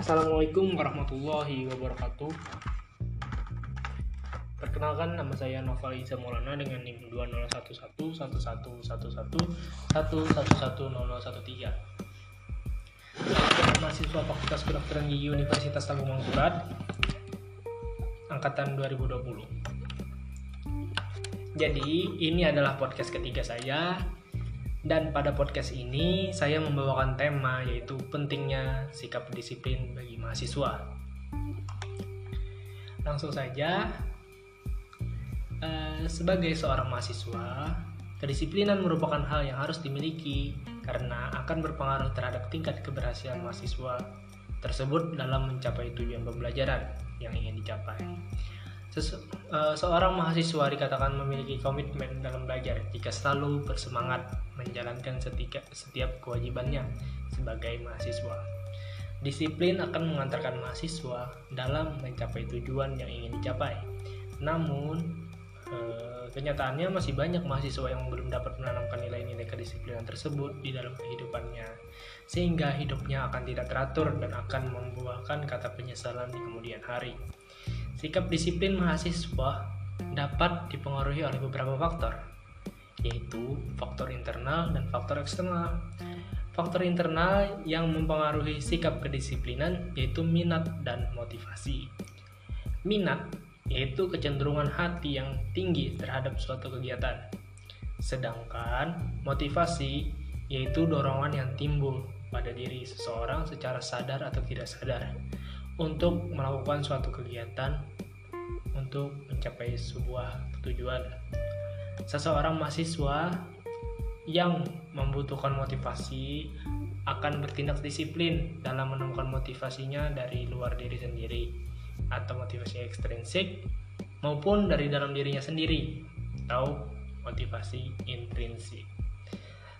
Assalamualaikum warahmatullahi wabarakatuh. Perkenalkan nama saya Noval Iza Maulana dengan NIM 201111111110013. Saya mahasiswa Fakultas Kedokteran Gigi Universitas Tanggung Mangkurat angkatan 2020. Jadi, ini adalah podcast ketiga saya dan pada podcast ini saya membawakan tema yaitu pentingnya sikap disiplin bagi mahasiswa. Langsung saja, eh, sebagai seorang mahasiswa, kedisiplinan merupakan hal yang harus dimiliki karena akan berpengaruh terhadap tingkat keberhasilan mahasiswa tersebut dalam mencapai tujuan pembelajaran yang ingin dicapai. Sese uh, seorang mahasiswa dikatakan memiliki komitmen dalam belajar jika selalu bersemangat menjalankan setiap, setiap kewajibannya sebagai mahasiswa. Disiplin akan mengantarkan mahasiswa dalam mencapai tujuan yang ingin dicapai. Namun, uh, kenyataannya masih banyak mahasiswa yang belum dapat menanamkan nilai-nilai kedisiplinan tersebut di dalam kehidupannya, sehingga hidupnya akan tidak teratur dan akan membuahkan kata penyesalan di kemudian hari. Sikap disiplin mahasiswa dapat dipengaruhi oleh beberapa faktor, yaitu faktor internal dan faktor eksternal. Faktor internal yang mempengaruhi sikap kedisiplinan yaitu minat dan motivasi. Minat yaitu kecenderungan hati yang tinggi terhadap suatu kegiatan. Sedangkan motivasi yaitu dorongan yang timbul pada diri seseorang secara sadar atau tidak sadar untuk melakukan suatu kegiatan untuk mencapai sebuah tujuan. Seseorang mahasiswa yang membutuhkan motivasi akan bertindak disiplin dalam menemukan motivasinya dari luar diri sendiri atau motivasi ekstrinsik maupun dari dalam dirinya sendiri atau motivasi intrinsik.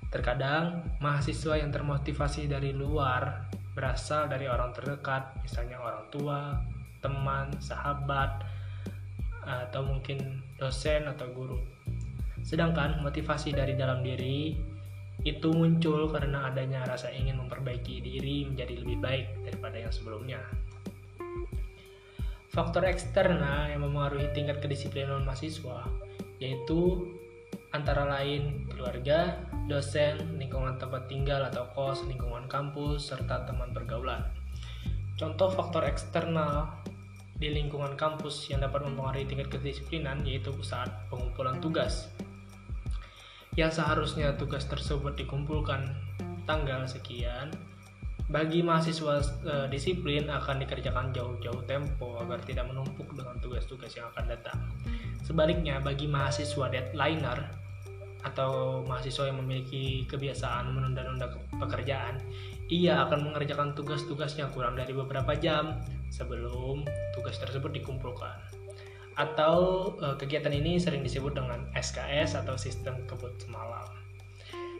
Terkadang mahasiswa yang termotivasi dari luar berasal dari orang terdekat, misalnya orang tua, teman, sahabat, atau mungkin dosen atau guru. Sedangkan motivasi dari dalam diri itu muncul karena adanya rasa ingin memperbaiki diri menjadi lebih baik daripada yang sebelumnya. Faktor eksternal yang mempengaruhi tingkat kedisiplinan mahasiswa yaitu antara lain keluarga, dosen, lingkungan tempat tinggal atau kos, lingkungan kampus, serta teman pergaulan. Contoh faktor eksternal di lingkungan kampus yang dapat mempengaruhi tingkat kedisiplinan yaitu saat pengumpulan tugas. Yang seharusnya tugas tersebut dikumpulkan tanggal sekian, bagi mahasiswa e, disiplin akan dikerjakan jauh-jauh tempo agar tidak menumpuk dengan tugas-tugas yang akan datang. Sebaliknya, bagi mahasiswa deadlineer atau mahasiswa yang memiliki kebiasaan menunda-nunda pekerjaan, ia akan mengerjakan tugas-tugasnya kurang dari beberapa jam sebelum tugas tersebut dikumpulkan. Atau e, kegiatan ini sering disebut dengan SKS atau sistem kebut semalam.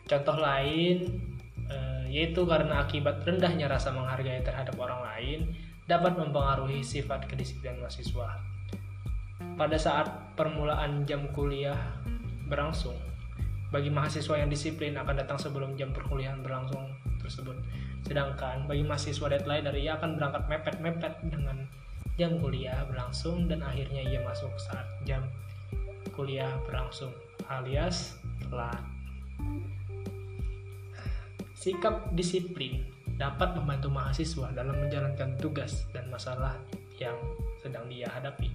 Contoh lain e, yaitu karena akibat rendahnya rasa menghargai terhadap orang lain dapat mempengaruhi sifat kedisiplinan mahasiswa. Pada saat permulaan jam kuliah berlangsung, bagi mahasiswa yang disiplin akan datang sebelum jam perkuliahan berlangsung tersebut. Sedangkan bagi mahasiswa deadline dari ia akan berangkat mepet-mepet dengan jam kuliah berlangsung dan akhirnya ia masuk saat jam kuliah berlangsung alias telat. Sikap disiplin dapat membantu mahasiswa dalam menjalankan tugas dan masalah yang sedang dia hadapi.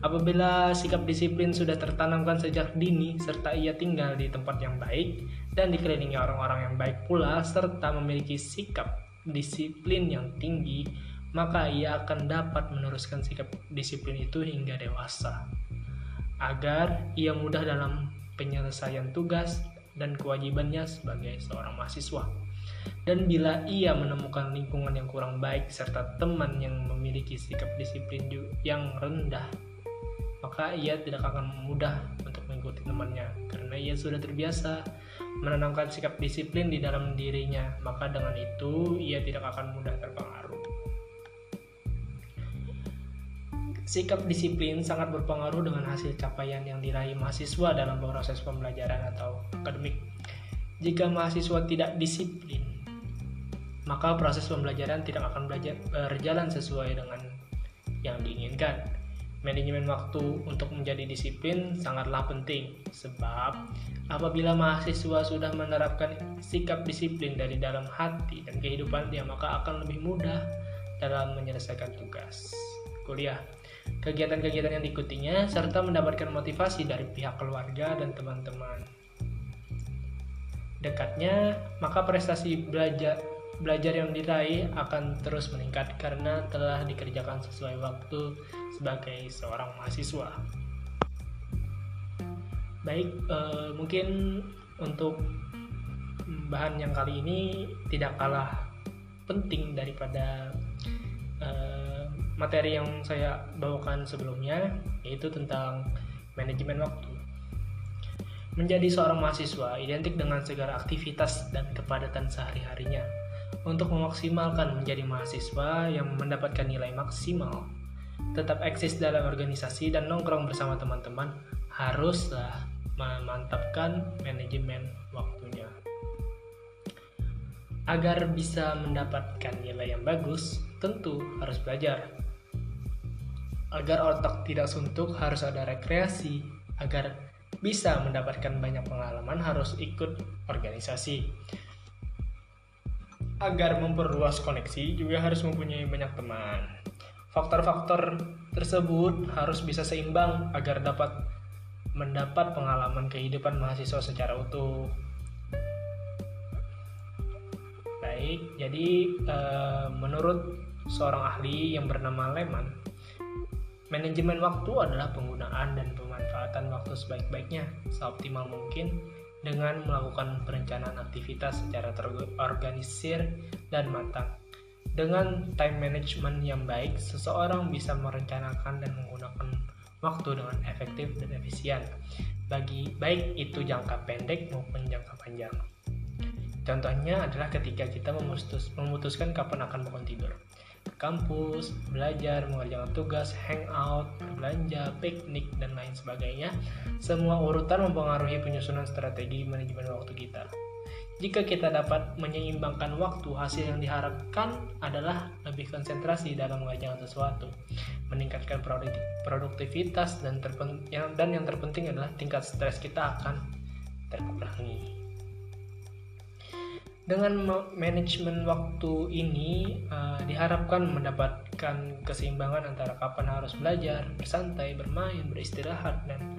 Apabila sikap disiplin sudah tertanamkan sejak dini serta ia tinggal di tempat yang baik dan dikelilingi orang-orang yang baik pula serta memiliki sikap disiplin yang tinggi, maka ia akan dapat meneruskan sikap disiplin itu hingga dewasa. Agar ia mudah dalam penyelesaian tugas dan kewajibannya sebagai seorang mahasiswa. Dan bila ia menemukan lingkungan yang kurang baik serta teman yang memiliki sikap disiplin yang rendah, maka ia tidak akan mudah untuk mengikuti temannya karena ia sudah terbiasa menanamkan sikap disiplin di dalam dirinya. Maka dengan itu ia tidak akan mudah terpengaruh. Sikap disiplin sangat berpengaruh dengan hasil capaian yang diraih mahasiswa dalam proses pembelajaran atau akademik. Jika mahasiswa tidak disiplin, maka proses pembelajaran tidak akan belajar, berjalan sesuai dengan yang diinginkan. Manajemen waktu untuk menjadi disiplin sangatlah penting, sebab apabila mahasiswa sudah menerapkan sikap disiplin dari dalam hati dan kehidupan dia, maka akan lebih mudah dalam menyelesaikan tugas. Kuliah, kegiatan-kegiatan yang diikutinya, serta mendapatkan motivasi dari pihak keluarga dan teman-teman. Dekatnya, maka prestasi belajar belajar yang diraih akan terus meningkat karena telah dikerjakan sesuai waktu sebagai seorang mahasiswa. Baik, eh, mungkin untuk bahan yang kali ini tidak kalah penting daripada eh, materi yang saya bawakan sebelumnya, yaitu tentang manajemen waktu. Menjadi seorang mahasiswa identik dengan segala aktivitas dan kepadatan sehari-harinya untuk memaksimalkan menjadi mahasiswa yang mendapatkan nilai maksimal, tetap eksis dalam organisasi dan nongkrong bersama teman-teman, haruslah memantapkan manajemen waktunya. Agar bisa mendapatkan nilai yang bagus, tentu harus belajar. Agar otak tidak suntuk, harus ada rekreasi. Agar bisa mendapatkan banyak pengalaman, harus ikut organisasi agar memperluas koneksi juga harus mempunyai banyak teman. Faktor-faktor tersebut harus bisa seimbang agar dapat mendapat pengalaman kehidupan mahasiswa secara utuh. Baik, jadi eh, menurut seorang ahli yang bernama Lehman, manajemen waktu adalah penggunaan dan pemanfaatan waktu sebaik-baiknya, seoptimal mungkin dengan melakukan perencanaan aktivitas secara terorganisir dan matang. Dengan time management yang baik, seseorang bisa merencanakan dan menggunakan waktu dengan efektif dan efisien, bagi baik itu jangka pendek maupun jangka panjang. Contohnya adalah ketika kita memutus, memutuskan kapan akan bangun tidur kampus, belajar, mengerjakan tugas, hangout, berbelanja, piknik, dan lain sebagainya. Semua urutan mempengaruhi penyusunan strategi manajemen waktu kita. Jika kita dapat menyeimbangkan waktu, hasil yang diharapkan adalah lebih konsentrasi dalam mengerjakan sesuatu, meningkatkan produktivitas, dan, dan yang terpenting adalah tingkat stres kita akan terkurangi. Dengan manajemen waktu ini uh, diharapkan mendapatkan keseimbangan antara kapan harus belajar, bersantai, bermain, beristirahat dan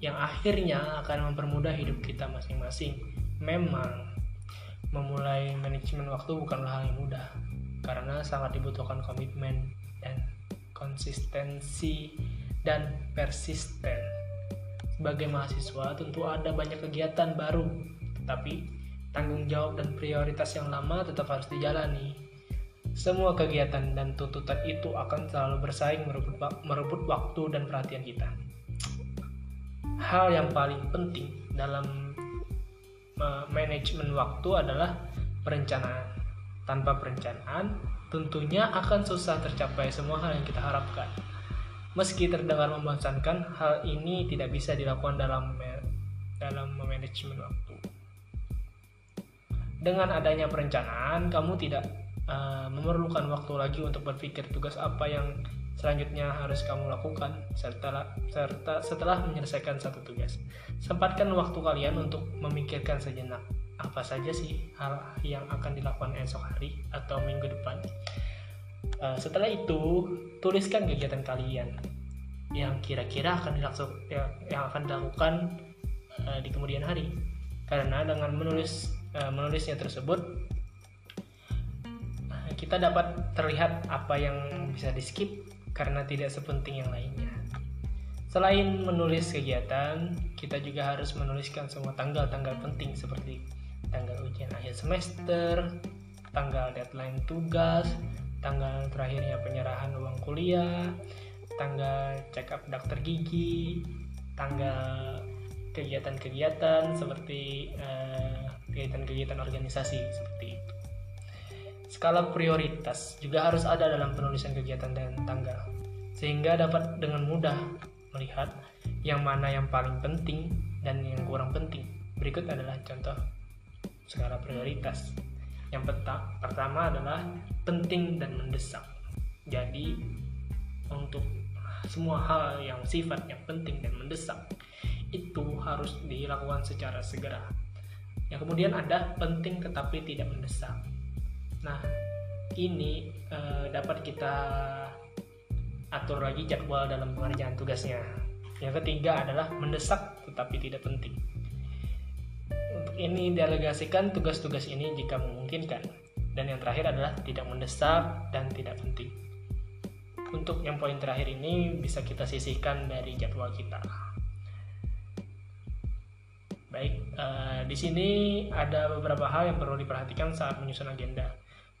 yang akhirnya akan mempermudah hidup kita masing-masing. Memang memulai manajemen waktu bukanlah hal yang mudah karena sangat dibutuhkan komitmen dan konsistensi dan persisten. Sebagai mahasiswa tentu ada banyak kegiatan baru, tetapi tanggung jawab dan prioritas yang lama tetap harus dijalani. Semua kegiatan dan tuntutan itu akan selalu bersaing merebut, merebut waktu dan perhatian kita. Hal yang paling penting dalam manajemen waktu adalah perencanaan. Tanpa perencanaan, tentunya akan susah tercapai semua hal yang kita harapkan. Meski terdengar membosankan, hal ini tidak bisa dilakukan dalam dalam manajemen waktu dengan adanya perencanaan kamu tidak uh, memerlukan waktu lagi untuk berpikir tugas apa yang selanjutnya harus kamu lakukan serta serta setelah menyelesaikan satu tugas. Sempatkan waktu kalian untuk memikirkan sejenak apa saja sih hal yang akan dilakukan esok hari atau minggu depan. Uh, setelah itu, tuliskan kegiatan kalian yang kira-kira akan dilaksuk, yang, yang akan dilakukan uh, di kemudian hari. Karena dengan menulis Eh, menulisnya tersebut kita dapat terlihat apa yang bisa di skip karena tidak sepenting yang lainnya. Selain menulis kegiatan, kita juga harus menuliskan semua tanggal-tanggal penting seperti tanggal ujian akhir semester, tanggal deadline tugas, tanggal terakhirnya penyerahan uang kuliah, tanggal check up dokter gigi, tanggal kegiatan-kegiatan seperti uh, kegiatan-kegiatan organisasi seperti itu. Skala prioritas juga harus ada dalam penulisan kegiatan dan tanggal, sehingga dapat dengan mudah melihat yang mana yang paling penting dan yang kurang penting. Berikut adalah contoh skala prioritas. yang peta, pertama adalah penting dan mendesak jadi untuk semua hal yang sifatnya penting dan mendesak itu harus dilakukan secara segera yang kemudian ada penting tetapi tidak mendesak. Nah ini eh, dapat kita atur lagi jadwal dalam pengerjaan tugasnya. Yang ketiga adalah mendesak tetapi tidak penting. Untuk ini delegasikan tugas-tugas ini jika memungkinkan. Dan yang terakhir adalah tidak mendesak dan tidak penting. Untuk yang poin terakhir ini bisa kita sisihkan dari jadwal kita. Baik, uh, di sini ada beberapa hal yang perlu diperhatikan saat menyusun agenda.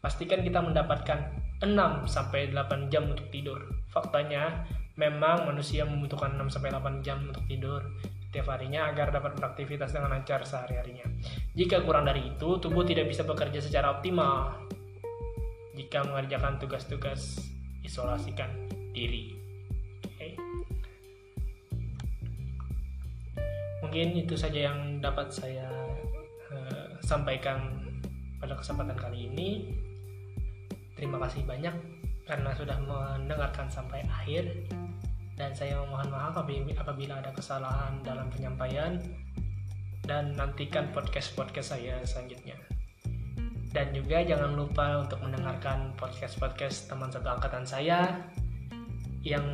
Pastikan kita mendapatkan 6 sampai 8 jam untuk tidur. Faktanya, memang manusia membutuhkan 6 sampai 8 jam untuk tidur setiap harinya agar dapat beraktivitas dengan lancar sehari-harinya. Jika kurang dari itu, tubuh tidak bisa bekerja secara optimal. Jika mengerjakan tugas-tugas isolasikan diri. Mungkin itu saja yang dapat saya uh, sampaikan pada kesempatan kali ini. Terima kasih banyak karena sudah mendengarkan sampai akhir dan saya memohon maaf apabila ada kesalahan dalam penyampaian dan nantikan podcast-podcast saya selanjutnya. Dan juga jangan lupa untuk mendengarkan podcast-podcast teman satu angkatan saya yang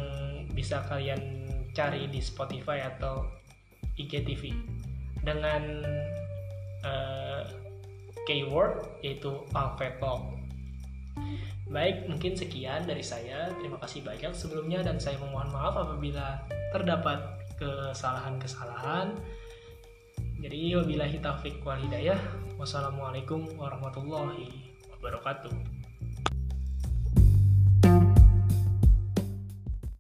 bisa kalian cari di Spotify atau IGTV dengan uh, keyword yaitu Alpha Baik, mungkin sekian dari saya. Terima kasih banyak sebelumnya dan saya memohon maaf apabila terdapat kesalahan-kesalahan. Jadi wabillahi taufik wal hidayah. Wassalamualaikum warahmatullahi wabarakatuh.